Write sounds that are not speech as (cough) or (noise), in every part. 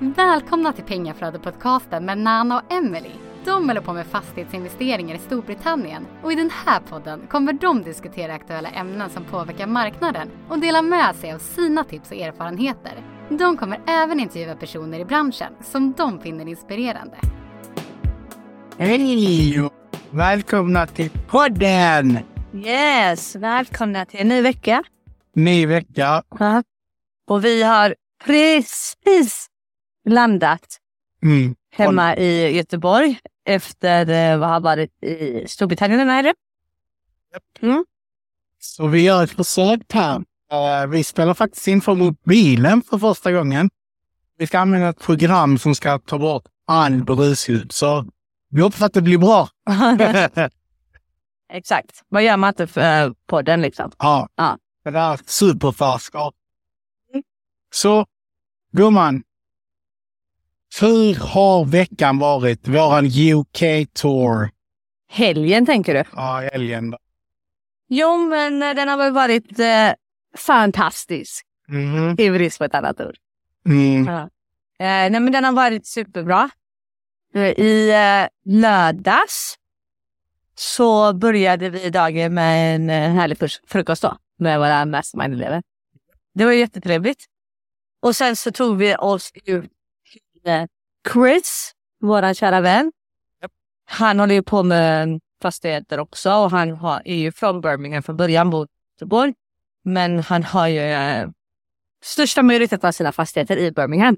Välkomna till Pengaflödet-podcasten med Nana och Emily. De håller på med fastighetsinvesteringar i Storbritannien och i den här podden kommer de diskutera aktuella ämnen som påverkar marknaden och dela med sig av sina tips och erfarenheter. De kommer även intervjua personer i branschen som de finner inspirerande. Hej! Välkomna till podden! Yes, välkomna till en ny vecka. Ny vecka. Och vi har precis landat Mm. hemma i Göteborg efter eh, vad har varit i Storbritannien. Är det? Så vi gör ett försök här. Eh, vi spelar faktiskt in från mobilen för första gången. Vi ska använda ett program som ska ta bort all brusljud. Så vi hoppas att det blir bra. (laughs) (laughs) Exakt. Vad gör man inte för eh, podden liksom? ja. Ja. Det där är superfärskar. Så, gumman. Hur har veckan varit? Våran UK-tour. Helgen tänker du? Ja, helgen. Jo, men eh, den har väl varit eh, fantastisk. Mhm. I brist på ett annat ord. Mm. Ja. Eh, nej, men den har varit superbra. Eh, I eh, lördags så började vi dagen med en eh, härlig fru- frukost då, med våra mastermind-elever. Det var jättetrevligt. Och sen så tog vi oss ut Chris, vår kära vän. Japp. Han håller ju på med fastigheter också och han har, är ju från Birmingham från början, bor i Göteborg. Men han har ju eh, största majoriteten av sina fastigheter i Birmingham.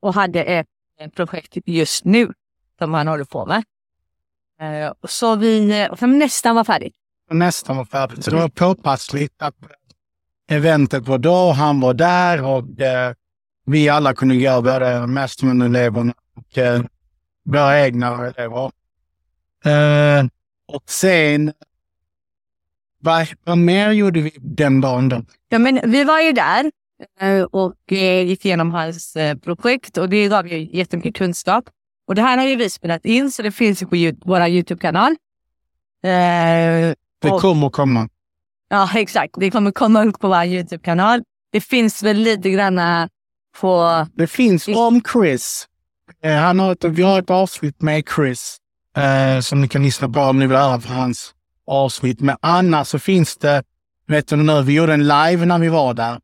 Och hade ett, ett projekt just nu som han håller på med. Eh, så vi, eh, som nästan var färdigt. nästan var färdigt. Så det var påpassligt att eventet var då, han var där och eh, vi alla kunde gå, både mastermind-eleverna och eh, våra egna elever. Eh, och sen, vad, vad mer gjorde vi den dagen då? Ja, men vi var ju där eh, och eh, gick igenom hans eh, projekt och det gav ju jättemycket kunskap. Och det här har ju vi spelat in så det finns ju på vår Youtube-kanal. Eh, Det kommer komma. Ja, exakt. Det kommer komma upp på vår Youtube-kanal. Det finns väl lite granna på... Det finns om Chris. Eh, han har ett, vi har ett avsnitt med Chris eh, som ni kan lyssna på om ni vill höra på hans avsnitt. Men annars så finns det, vet du nu, vi gjorde en live när vi var där.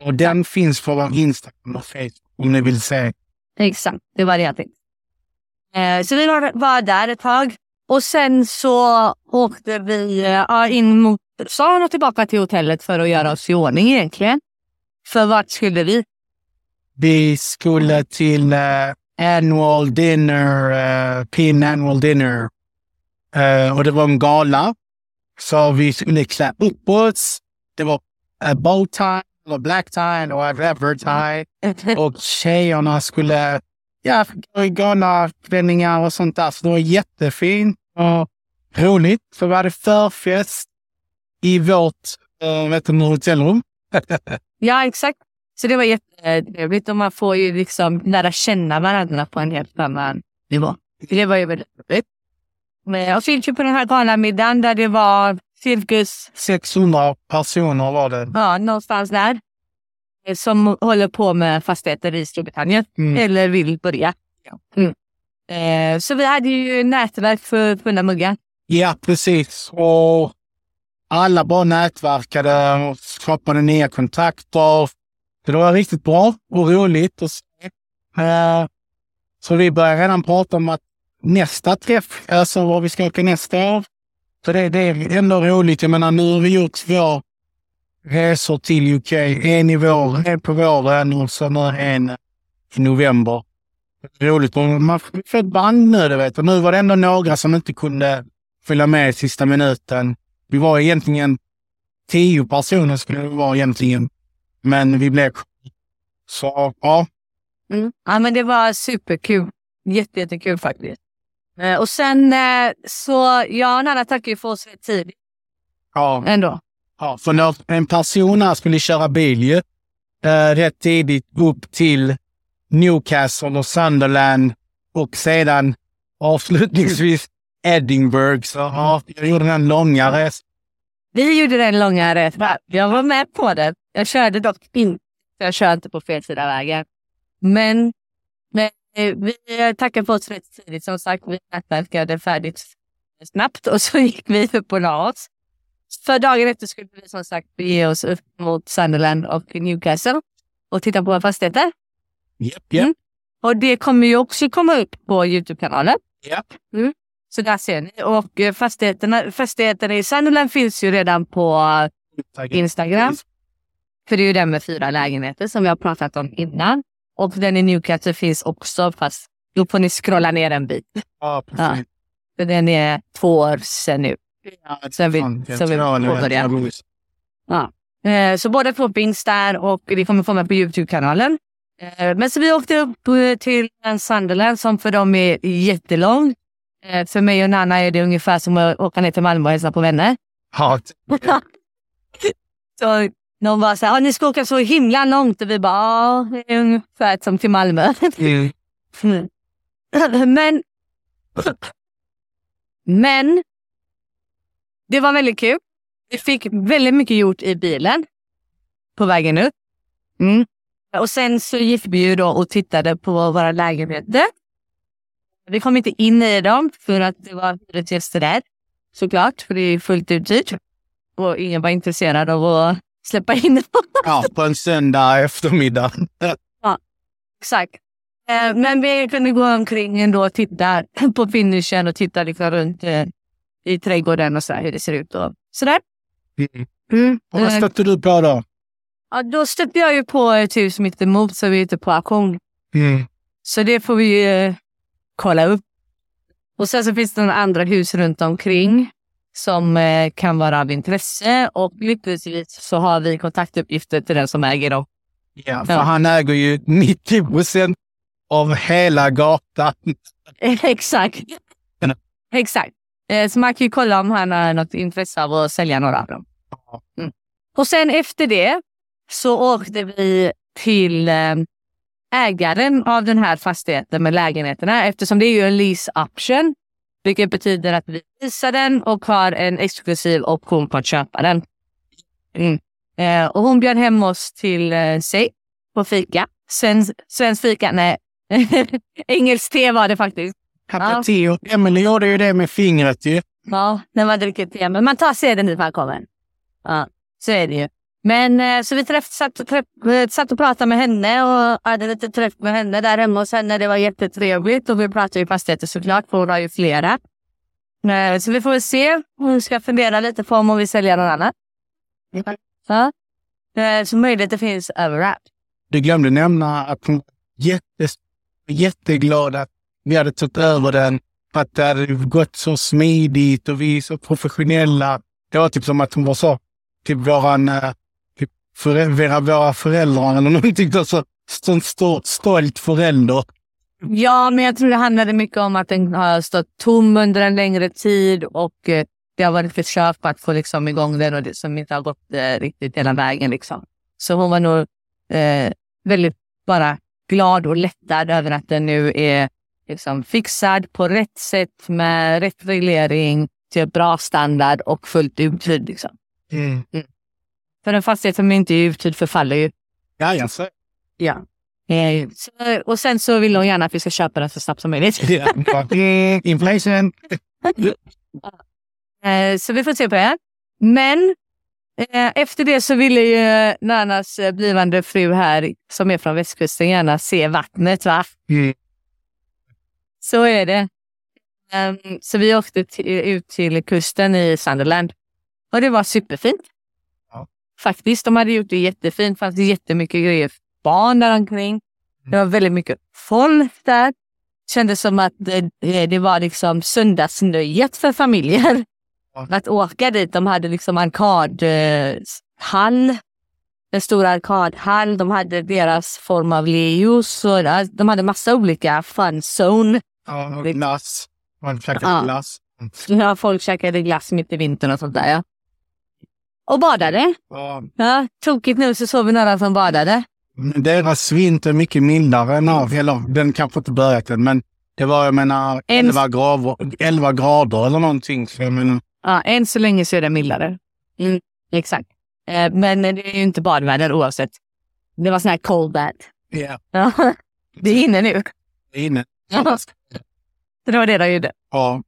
Och den finns på vår Instagram och Facebook om ni vill se. Exakt, det var det jag tänkte. Eh, så vi var, där ett tag. Och sen så åkte vi eh, in mot stan och tillbaka till hotellet för att göra oss i ordning egentligen. För vart skulle vi? Vi skulle till eh, annual dinner, eh, PIN annual dinner. Eh, och det var en gala. Så vi skulle klä upp oss. Det var a bow tie eller black tie eller whatever tie. Och tjejerna skulle ja, gå i galaklänningar och sånt där. Så det var jättefint och roligt. Så vi hade förfest i vårt äh, vet du, hotellrum. (laughs) ja, exakt. Så det var jättetrevligt och man får ju liksom lära känna varandra på en helt annan nivå. Det var ju väldigt roligt. Och så gick vi på den här galamiddagen där det var cirkus 600 personer var det. Ja, någonstans där. Som håller på med fastigheter i Storbritannien. Mm. Eller vill börja. Mm. Eh, så vi hade ju nätverk för fulla muggar. Ja, precis. Och alla bara nätverkade och skapade nya kontakter. Så det var riktigt bra och roligt att se. Eh, så vi började redan prata om att nästa träff, alltså var vi ska åka nästa år. Så det, det är ändå roligt. Jag menar, nu har vi gjort två resor till UK. En i vår, en på våren och sen en i november. Roligt. Man får ett band nu, du vet. Och nu var det ändå några som inte kunde följa med i sista minuten. Vi var egentligen tio personer skulle det vara egentligen. Men vi blev så ja, Ja, men det var superkul. Jätte, jättekul faktiskt. Eh, och sen eh, så, ja, Nanna tackade ju för oss rätt tidigt ja, ändå. ja. För när en person här skulle köra bil ju, eh, rätt tidigt upp till Newcastle och Sunderland och sedan avslutningsvis Edinburgh. Så ja, jag gjorde den långa resan. Vi gjorde den långa resan. Jag var med på den. Jag körde dock inte. Jag kör inte på fel sida vägen. Men Men eh, vi tackade på oss rätt tidigt. Som sagt, vi nätverkade färdigt snabbt och så gick vi upp och la oss. För dagen efter skulle vi som sagt bege oss upp mot Sunderland och Newcastle och titta på våra fastigheter. Japp, japp. Mm. Och det kommer ju också komma upp på Youtube-kanalen. Japp. Så där ser ni. Och eh, fastigheterna, fastigheterna i Sunderland finns ju redan på Instagram. För det är ju den med fyra lägenheter som vi har pratat om innan. Och den i Newcastle finns också fast då får ni scrolla ner en bit. Ja, precis. För den är två år sedan nu. Ja, Så vi- fan, så vi påbörjar. det. Eh, Så båda två finns där och det kommer komma på Youtube-kanalen. Eh, Men så vi åkte upp eh, till Sunderland som för dem är jättelång. För mig och Nanna är det ungefär som att åka ner till Malmö och hälsa på vänner. Ja, (laughs) Så de var så här, "Ah, ni ska åka så himla långt och vi bara, ja, det är ungefär som till Malmö. mm. (laughs) Men, men det var väldigt kul. Vi fick väldigt mycket gjort i bilen på vägen upp. Mm. Och sen så gick vi ju då och tittade på våra lägenheter. Vi kom inte in i dem för att det var hyresgäster där. Såklart, för det är fullt uthyrt. Och ingen var intresserad av att släppa in (laughs) ja, på en söndag eftermiddag. Exakt. Eh, Men vi kunde gå omkring ändå och titta (laughs) på finishen och titta liksom runt eh, i trädgården och så hur det ser ut och sådär. Mm. Mm. Och vad stötte du på då? Ja, då stötte jag ju på ett hus mitt emot så vi är ute på auktion. Mm. Så det får vi eh, kolla upp. Och sen så finns det några andra hus runt omkring som eh, kan vara av intresse och lyckligtvis så har vi kontaktuppgifter till den som äger dem. Ja, för Ja. han äger ju 90 procent av hela gatan. (laughs) Exakt. Ja. Exakt. Eh, Så man kan ju kolla om han har något intresse av att sälja några av dem. Mm. Och sen efter det så åkte vi till eh, ägaren av den här fastigheten med lägenheterna eftersom det är ju en lease option. Vilket betyder att vi visar den och har en exklusiv option på att köpa den. Mm. Eh, och hon bjöd hem oss till eh, sig på fika. Svensk, svensk fika, nej. (laughs) Engelskt te var det faktiskt. Cappuccino. Emily gjorde ju det med fingret ju. Ja, när man dricker te. Men man tar seden dit man kommer. Ja, så är det ju. Men eh, så vi träff, satt, och träff, eh, satt och pratade med henne och hade lite träff med henne där hemma hos henne. Det var jättetrevligt och vi pratade ju fastigheter såklart för hon har ju flera. Eh, så vi får väl se. Hon ska fundera lite på om hon vill sälja någon annan. Ja. Eh, Så möjligheter finns överallt. Du glömde nämna att hon var jättes, jätteglad att vi hade tagit över den. För att det hade gått så smidigt och vi är så professionella. Det var typ som att hon var så, typ våran, för, våra, föräldrar eller någonting. Då, så, så stort, stolt förälder. Ja, men jag tror det handlade mycket om att den har stått tom under en längre tid och eh, det har varit försök på att få liksom igång den och det som inte har gått eh, riktigt hela vägen. Liksom. Så hon var nog eh, väldigt bara glad och lättad över att den nu är liksom, fixad på rätt sätt med rätt reglering till bra standard och fullt uthyrd. Liksom. Mm. För en fastighet som inte är uthyrd förfaller ju. Ja, jag säger. Ja. Eh, så, och sen så vill hon gärna att vi ska köpa den så snabbt som möjligt. (laughs) Inflation. (laughs) Eh, så vi får se på det. Men eh, efter det så ville ju Nanas blivande fru här, som är från västkusten, gärna se vattnet. va? Mm. Så är det. Ehm, så vi åkte ut till kusten i Sunderland. Och det var superfint. Faktiskt, de hade gjort det jättefint. Det fanns jättemycket grejer för barn där omkring. Det var väldigt mycket folk där. Kändes som att det, det var liksom söndagsnöjet för familjer. Att åka dit. De hade liksom arkadhall. En stor arkadhall. De hade deras form av Leos. Och de hade massa olika fun zone. Ja, och glass. Man käkade Ja. glass. Ja, folk käkade glass mitt i vintern och sånt där. Ja. Och badade. Ja, Ja, tokigt nu så såg vi några som badade. deras vinter är mycket mildare än av, eller den kanske inte börjat än, men det var jag menar En- 11 grader, 11 grader eller någonting. Så jag menar, Ja, än så länge så är det mildare. Mm, exakt. Eh, men det är ju inte badväder oavsett. Det var sån här cold bad. ja. Ja, (laughs) det är inne nu. inne. Ja. Det var det de gjorde. Ja.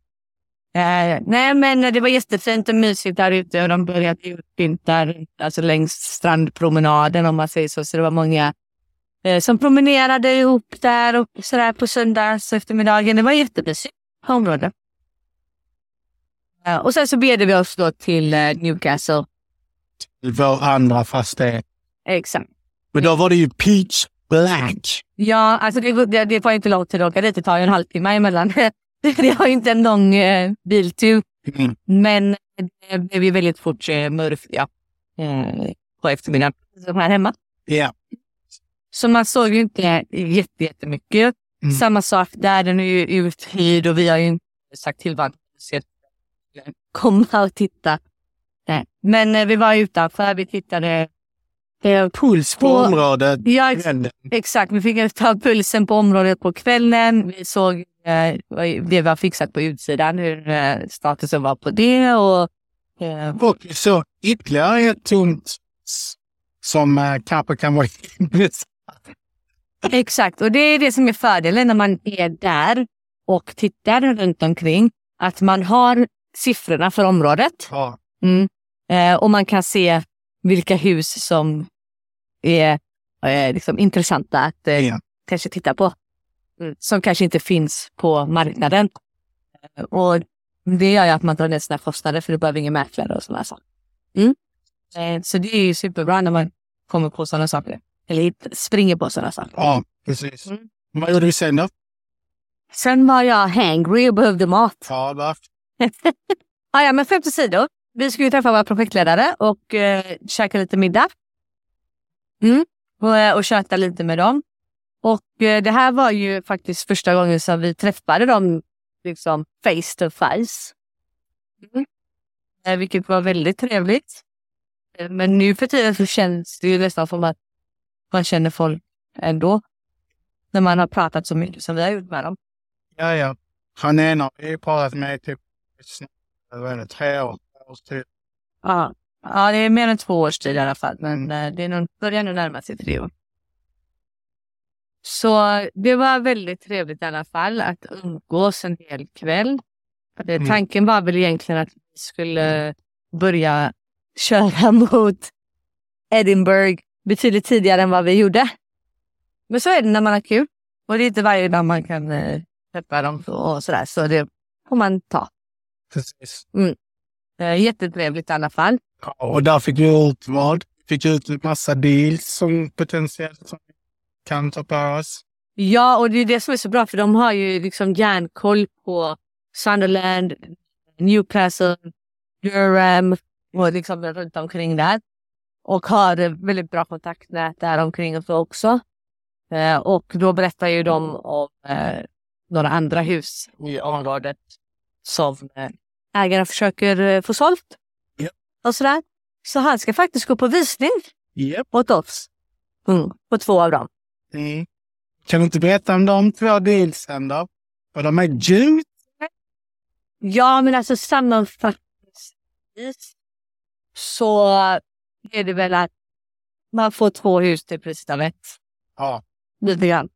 Eh, nej, men det var jättefint och mysigt där ute och de började utpynta alltså längs strandpromenaden om man säger så. Så det var många eh, som promenerade ihop där och sådär på söndags eftermiddagen. Det var jättemysigt område. Eh, och sen så bed vi oss då till eh, Newcastle. Vår andra fastighet. Exakt. Men då var det ju pitch black. Ja, alltså det, det, det tar inte lång tid att åka dit. Det tar ju en halvtimme emellan. (laughs) (laughs) det har inte en lång eh, biltur. Mm. Men det blev ju väldigt fort eh, mörkt ja. eh, på eftermiddagen. Som här hemma. Ja. Så man såg ju inte jätte, jättemycket. Mm. Samma sak där, den är ju uthyrd och vi har ju inte sagt till varandra komma och titta. Nej. Men eh, vi var utanför, vi tittade. Eh, Puls på, På- området. ja, ex- exakt, vi fick ta pulsen på området på kvällen. Vi såg det vi har fixat på utsidan, hur eh, statusen var på det. Och, eh, Och så ytterligare ett s- som eh, kanske kan vara intressant. Exakt, och det är det som är fördelen när man är där och tittar runt omkring. Att man har siffrorna för området Ja. mm. eh, och man kan se vilka hus som är eh, liksom intressanta att eh, Ja. kanske titta på. Mm. Som kanske inte finns på marknaden. Eh, och det gör ju att man drar ner sina kostnader för du behöver ingen mäklare och sådana saker. Mm. Eh, så det är ju superbra när man kommer på sådana saker. Eller springer på sådana saker. ja, precis. Mm. Vad gjorde vi sen då? Sen var jag hangry och behövde mat. Ja, varför? (laughs) ah, ja, men skämt åsido. Vi skulle ju träffa våra projektledare och eh, käka lite middag. Mm. Och, eh, och köta lite med dem. Och eh, det här var ju faktiskt första gången som vi träffade dem liksom face to face. Mm. Eh, vilket var väldigt trevligt. Eh, Men nu för tiden så känns det ju nästan som att man känner folk ändå. När man har pratat så mycket som vi har gjort med dem. Ja, ja. Han ena har vi pratat med typ det, tre år. års tid. Ja. ja, det är mer än två års tid i alla fall. Men eh, det är nog, börjar nu närma sig tre år. Så det var väldigt trevligt i alla fall att umgås en hel kväll. Mm. tanken var väl egentligen att vi skulle börja köra (laughs) mot Edinburgh betydligt tidigare än vad vi gjorde. Men så är det när man har kul. Och det är inte varje dag man kan eh, träffa dem och sådär. Så det får man ta. Precis. Eh, jättetrevligt i alla fall. Ja, och där fick vi ut vad? Fick ut en massa deals som potentiellt som kan ta på oss. Ja, och det är det som är så bra för de har ju liksom järnkoll på Sunderland, Newcastle, Durham och liksom runt omkring där. Och har väldigt bra kontaktnät där omkring och så också. Eh, och då berättar ju de om eh, några andra hus i området som eh, ägaren försöker eh, få sålt. Ja. Och sådär. Så han ska faktiskt gå på visning Japp. åt oss. Mm, på två av dem. Mm. Kan du inte berätta om de två dealsen då? Var de är djupt? Ja, men alltså sammanfattningsvis så är det väl att man får två hus till priset av ett. Ja. Lite grann.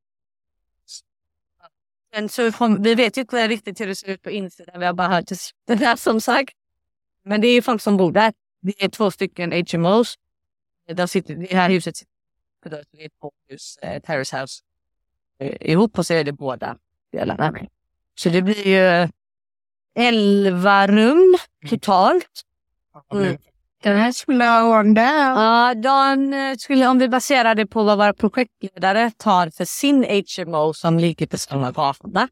Men så kom, vi vet ju inte riktigt hur det ser ut på insidan. Vi har bara hört det där som sagt. Men det är ju folk som bor där. Det är två stycken HMOs. De sitter, det här huset sitter på det är två hus, eh, Terrace House. Eh, ihop och så är det båda delarna. Så det blir ju 11 rum totalt. Mm. Den här down. Ja, de eh, skulle, om vi baserar det på vad våra projektledare tar för sin HMO som ligger på samma gata.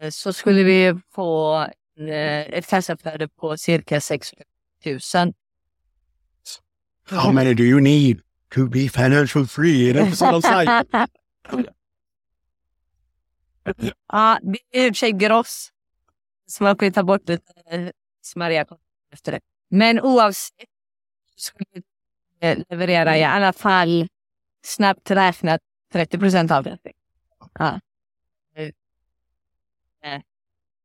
eh, Så skulle vi få eh, ett kassaflöde på cirka 6 000. How many do you need to be financial free? Är det inte så de säger? (laughs) ja, det är i och för sig gross. Så man kan ju ta bort lite eh, smarriga efter det. Men oavsett så skulle vi eh, leverera i alla fall snabbt räknat 30 procent av det. Ja. Eh,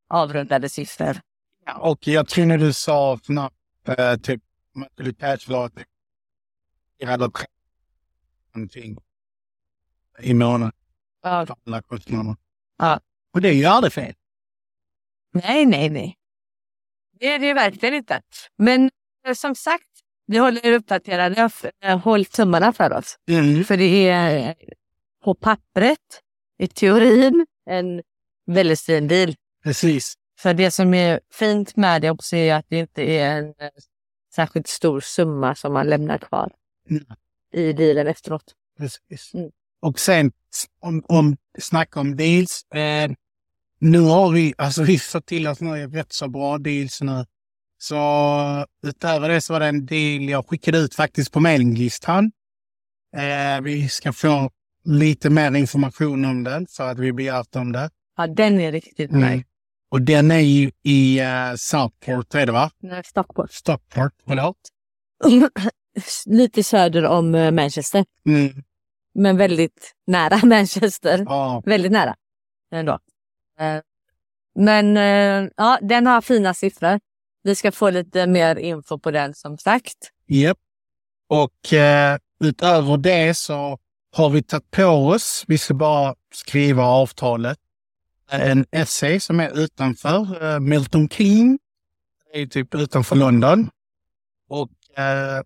Avrundade siffror. Och jag tror när du sa snabbt, eh, typ, man skulle cashflow tre någonting i månaden. Ja. alla kostnader. Ja. Och det är ju aldrig fel. Nej, nej, nej. Det är det verkligen inte. Men eh, som sagt, vi håller er uppdaterade. Håll tummarna för oss. Mm. För det är eh, på pappret, i teorin, en väldigt fin bil. Precis. För det som är fint med det också är att det inte är en eh, särskilt stor summa som man lämnar kvar Mm. I bilen efteråt. Precis. Mm. Och sen om, om snacka om deals. Eh, nu har vi, alltså vi fått till oss nu rätt så bra deals nu. Så utöver det så var det en del jag skickade ut faktiskt på mailinglistan. Eh, vi ska få lite mer information om den för att vi begärt om det. Ja, den är riktigt Mm. nice. Och den är ju i uh, Southport, är det va? Nej, Stockport. Stockport, förlåt. Lite söder om eh, Manchester. Mm. Men väldigt nära (laughs) Manchester. Ja, Väldigt nära ändå. Eh, Men eh, ja, den har fina siffror. Vi ska få lite mer info på den som sagt. Japp. Och eh, utöver det så har vi tagit på oss, vi ska bara skriva avtalet, en essay som är utanför eh, Milton Keynes. Det är typ utanför London. Och eh,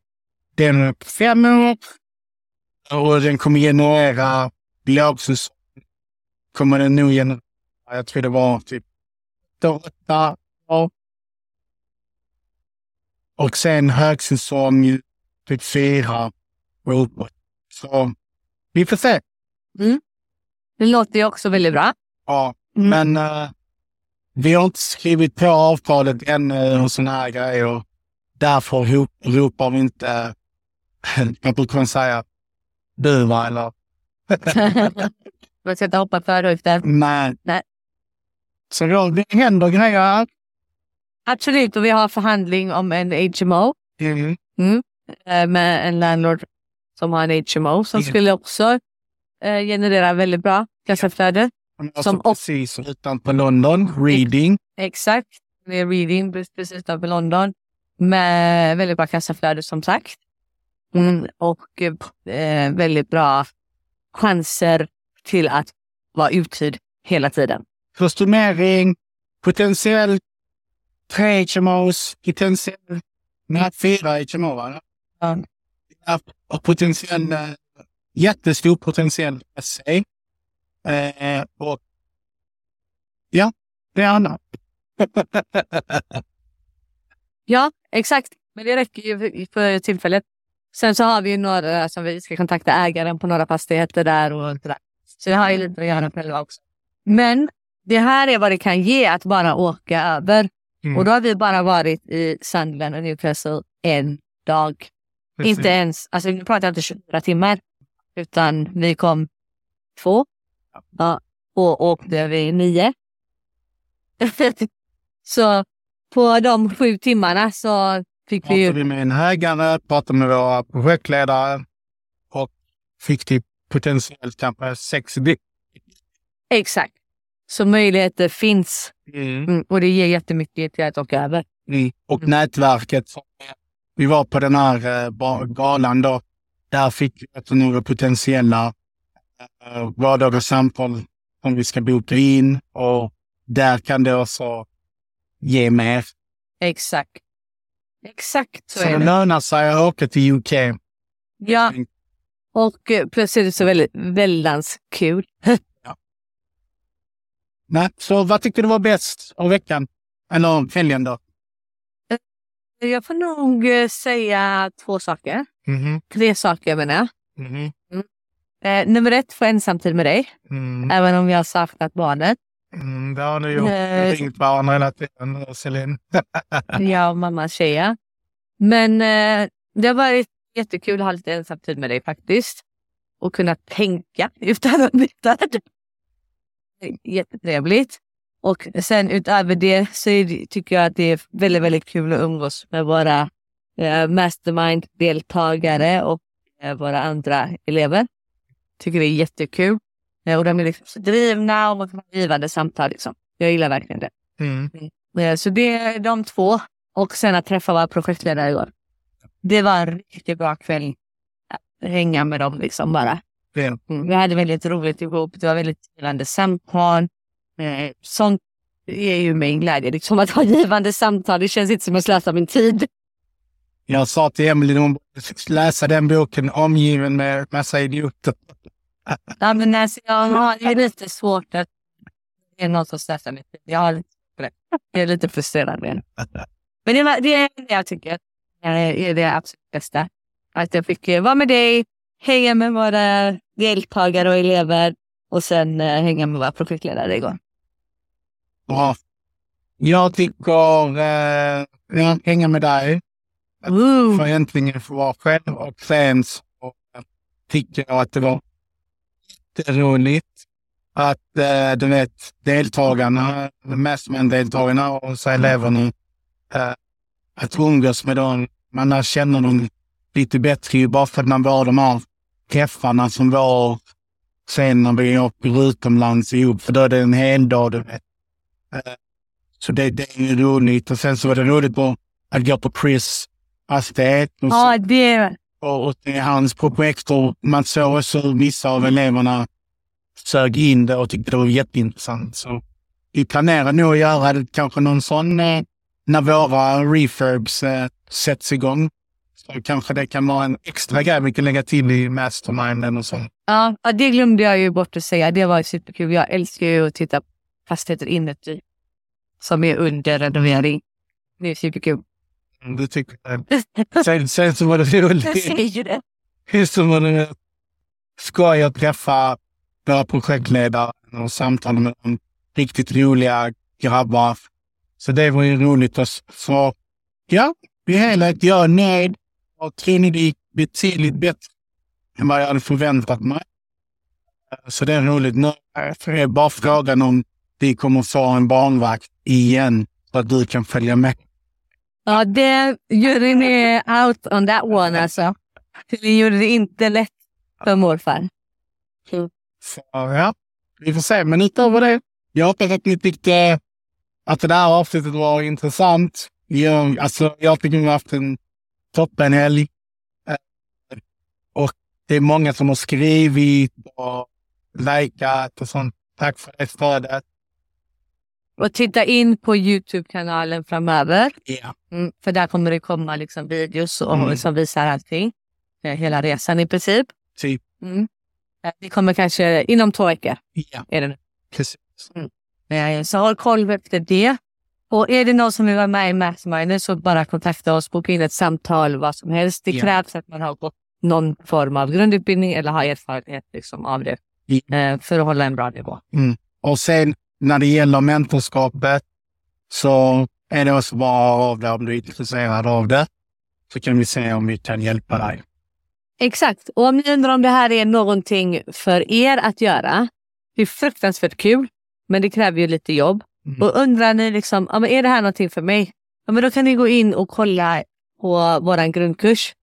den är på fem år. Och den kommer generera lågsäsong. Kommer den nog generera, jag tror det var typ åtta år. Och sen högsäsong typ fyra och uppåt. Så vi får se. Det låter ju också väldigt bra. Ja, Mm. men eh, vi har inte skrivit på avtalet ännu och såna här grejer. Därför ro- ropar vi inte, (laughs) jag brukar säga du va, eller (laughs) Man ska inte hoppa för högt där. nej. Nej. Så då, det händer grejer. Absolut, och vi har förhandling om en HMO Mm. eh, med en landlord som har en HMO som Mm. skulle också eh, generera väldigt bra kassaflöde. Som Som precis utanför London, Reading. Exakt. Det är reading precis utanför London. Med väldigt bra kassaflöde som sagt. Mm, och eh, väldigt bra chanser till att vara uthyrd hela tiden. Kostymering, potentiellt tre HMOs, potentiellt nej, fyra HMO. Va? Ja, Och potentiell, eh, jättestor potentiell SA. Eh, och ja, det är annat. (laughs) Ja, exakt. Men det räcker ju för tillfället. Sen så har vi ju några som vi ska kontakta ägaren på några fastigheter där och sådär. Så vi har ju lite att göra själva också. Men det här är vad det kan ge att bara åka över. Mm. Och då har vi bara varit i Sunderland och Newcastle en dag. Inte ens, alltså nu pratar jag inte 24 timmar. Utan vi kom två. Ja, och åkte vi nio. (laughs) så på de sju timmarna så fick vi Pratade ju... med en ägare, pratade med våra projektledare och fick typ potentiellt kanske sex dick. Exakt. Så möjligheter finns. Mm, och det ger jättemycket till att åka över. Mm. Och Mm. nätverket. Vi var på den här eh, galan då. Där fick vi några potentiella eh, vardagliga samtal som vi ska boka in och där kan det också ge mer. Exakt. Exakt så, Så, är det det. lönar sig att åka till UK. Ja. Och eh, plus är det så väldigt väldans kul. (laughs) Nej, så vad tyckte du var bäst av veckan? Eller helgen då? Jag får nog eh, säga två saker. Mhm. Tre saker menar jag. Mhm. Eh, nummer ett, få ensamtid med dig. Mm. Även om jag har saknat barnet. Mm, det har du gjort. Eh. ringt varandra hela tiden, Celine. (laughs) Jag och mamma tjeja. Men eh, det har varit jättekul att ha lite ensamtid med dig faktiskt. Och kunna tänka utan att byta. Jättetrevligt. Och sen utöver det så det, tycker jag att det är väldigt, väldigt kul att umgås med våra eh, mastermind-deltagare och eh, våra andra elever. Tycker det är jättekul. Eh, och de är liksom drivna och man kan ha givande samtal. Liksom. Jag gillar verkligen det. Mm. Eh, Så det är de två. Och sen att träffa våra projektledare igår. Det var en riktigt bra kväll. Att hänga med dem liksom bara. Mm. Vi hade väldigt roligt ihop. Det var väldigt givande samtal. Eh, sånt är ju mig glädje. Liksom att ha givande samtal. Det känns inte som att slösa min tid. Jag sa till Emelie, hon borde läsa den boken omgiven med massa idioter. Ja, men alltså, jag har det är lite svårt att det är någon som min tid. Jag har lite det. Jag är lite frustrerad det. Men det, var, det är det jag tycker är, är det absolut bästa. Att jag fick vara med dig, hänga med våra deltagare och elever och sen eh, hänga med våra projektledare igår. Bra. Jag tycker eh, jag hänga med dig. Woo! För äntligen få vara själv och sen så tycker jag att det var jätteroligt att eh, du vet deltagarna, mastermind-deltagarna och så eleverna, eh, att umgås med dem. Man lär känna dem lite bättre ju bara för att man var de här träffarna som var sen när vi åker utomlands ihop, för då är det en hel dag, du vet. Eh, så det, det är ju roligt. Och sen så var det roligt att, att gå på Chris hastighet. Ja, det och, det är hans projektor, man såg också hur vissa av eleverna sög in det och tyckte det var jätteintressant. Så vi planerar nog att göra det, kanske någon sån eh, när våra refurbs eh, sätts igång. Så kanske det kan vara en extra grej vi kan lägga till i masterminden och så. Ja, det glömde jag ju bort att säga. Det var superkul. Jag älskar ju att titta på fastigheter inuti som är under renovering. Det är superkul. Mm, Du tycker det. Sen, sen så var det Jag roligt. säger det. Just så var det skoj att träffa våra projektledare och samtala med dem. Riktigt roliga grabbar. Så det var ju roligt. att- Så ja, i helhet, jag är nöjd. Och Trinity gick betydligt bättre än vad jag hade förväntat mig. Så det är roligt. Nu är bara frågan om vi kommer få en barnvakt igen så att du kan följa med. Ja, det juryn är out on that one alltså. Det gjorde det inte lätt för morfar. Så ja, vi får se. Men utöver det, jag hoppas att ni tyckte att det här avsnittet var intressant. Jag, alltså, jag tycker vi har haft en toppenhelg. Eh, Och det är många som har skrivit och likat och sånt. Tack för det stödet. Och titta in på Youtube-kanalen framöver. Ja. Mm, för där kommer det komma liksom videos och, Mm. som visar allting. Eh, Hela resan i princip. Typ. Mm. Eh, Det kommer kanske inom två veckor. Ja, Är det precis. Så håll koll efter det. Och är det någon som vill vara med i Mastermind så bara kontakta oss, boka in ett samtal, vad som helst. Det Ja. krävs att man har gått någon form av grundutbildning eller har erfarenhet liksom, av det eh, för att hålla en bra nivå. Och sen när det gäller mentorskapet så är det också bara av det om du är intresserad av det. Så kan vi se om vi kan hjälpa dig. Exakt. Och om ni undrar om det här är någonting för er att göra. Det är fruktansvärt kul, men det kräver ju lite jobb. Mm. Och undrar ni liksom, ja, men är det här någonting för mig? Ja, men då kan ni gå in och kolla på vår grundkurs.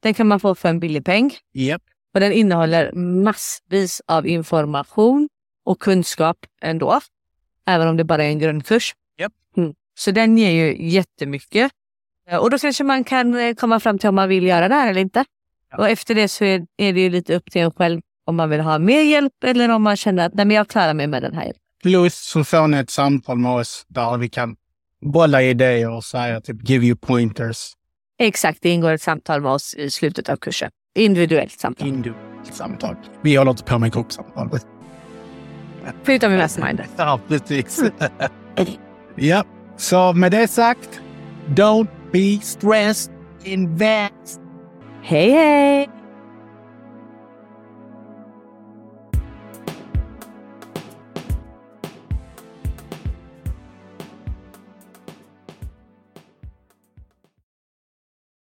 Den kan man få för en billig peng. Japp. Och den innehåller massvis av information och kunskap ändå. Även om det bara är en grundkurs. Japp. Mm. Så den ger ju jättemycket. Eh, Och då kanske man kan eh, komma fram till om man vill göra det här eller inte. Ja. Och efter det så är, är det ju lite upp till en själv om man vill ha mer hjälp eller om man känner att nej, men jag klarar mig med den här hjälpen. Plus så får ni ett samtal med oss där vi kan bolla idéer och säga typ give you pointers. Exakt, det ingår ett samtal med oss i slutet av kursen. Individuellt samtal. Individuellt samtal. Vi håller inte på med gruppsamtal. Förutom i Mastermind. Ja, precis. ja, så med det sagt. Don't be stressed. Invest. Hej hej!